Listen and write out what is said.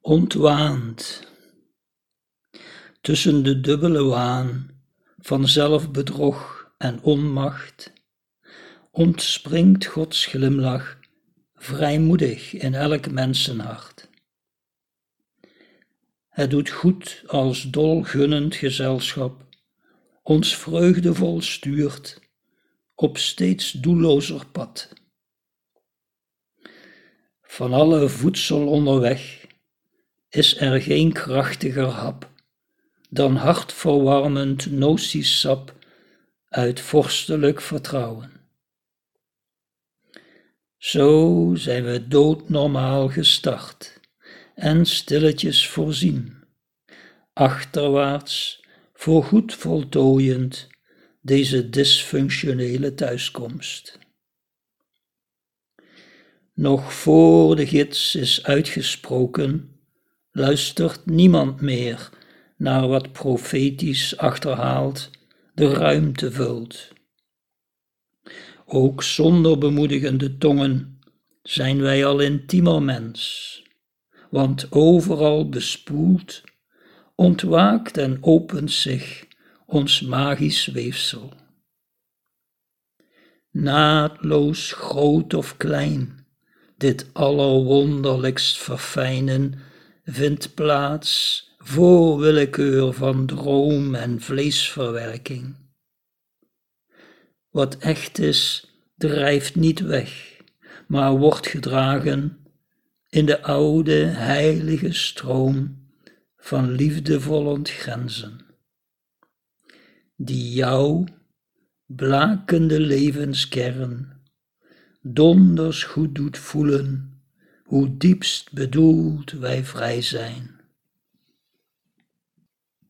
ontwaand. Tussen de dubbele waan van zelfbedrog en onmacht ontspringt Gods glimlach vrijmoedig in elk mensenhart. Het doet goed als dolgunnend gezelschap ons vreugdevol stuurt op steeds doellozer pad. Van alle voedsel onderweg is er geen krachtiger hap dan hartverwarmend nociesap uit vorstelijk vertrouwen. Zo zijn we doodnormaal gestart en stilletjes voorzien, achterwaarts voorgoed voltooiend deze dysfunctionele thuiskomst. Nog voor de gids is uitgesproken, luistert niemand meer naar wat profetisch achterhaald de ruimte vult. Ook zonder bemoedigende tongen zijn wij al intiemer mens, want overal bespoeld, ontwaakt en opent zich ons magisch weefsel. Naadloos groot of klein, dit allerwonderlijkst verfijnen vindt plaats voor willekeur van droom en vleesverwerking. Wat echt is, drijft niet weg, maar wordt gedragen in de oude heilige stroom van liefdevol ontgrenzen, die jouw blakende levenskern donders goed doet voelen hoe diepst bedoeld wij vrij zijn.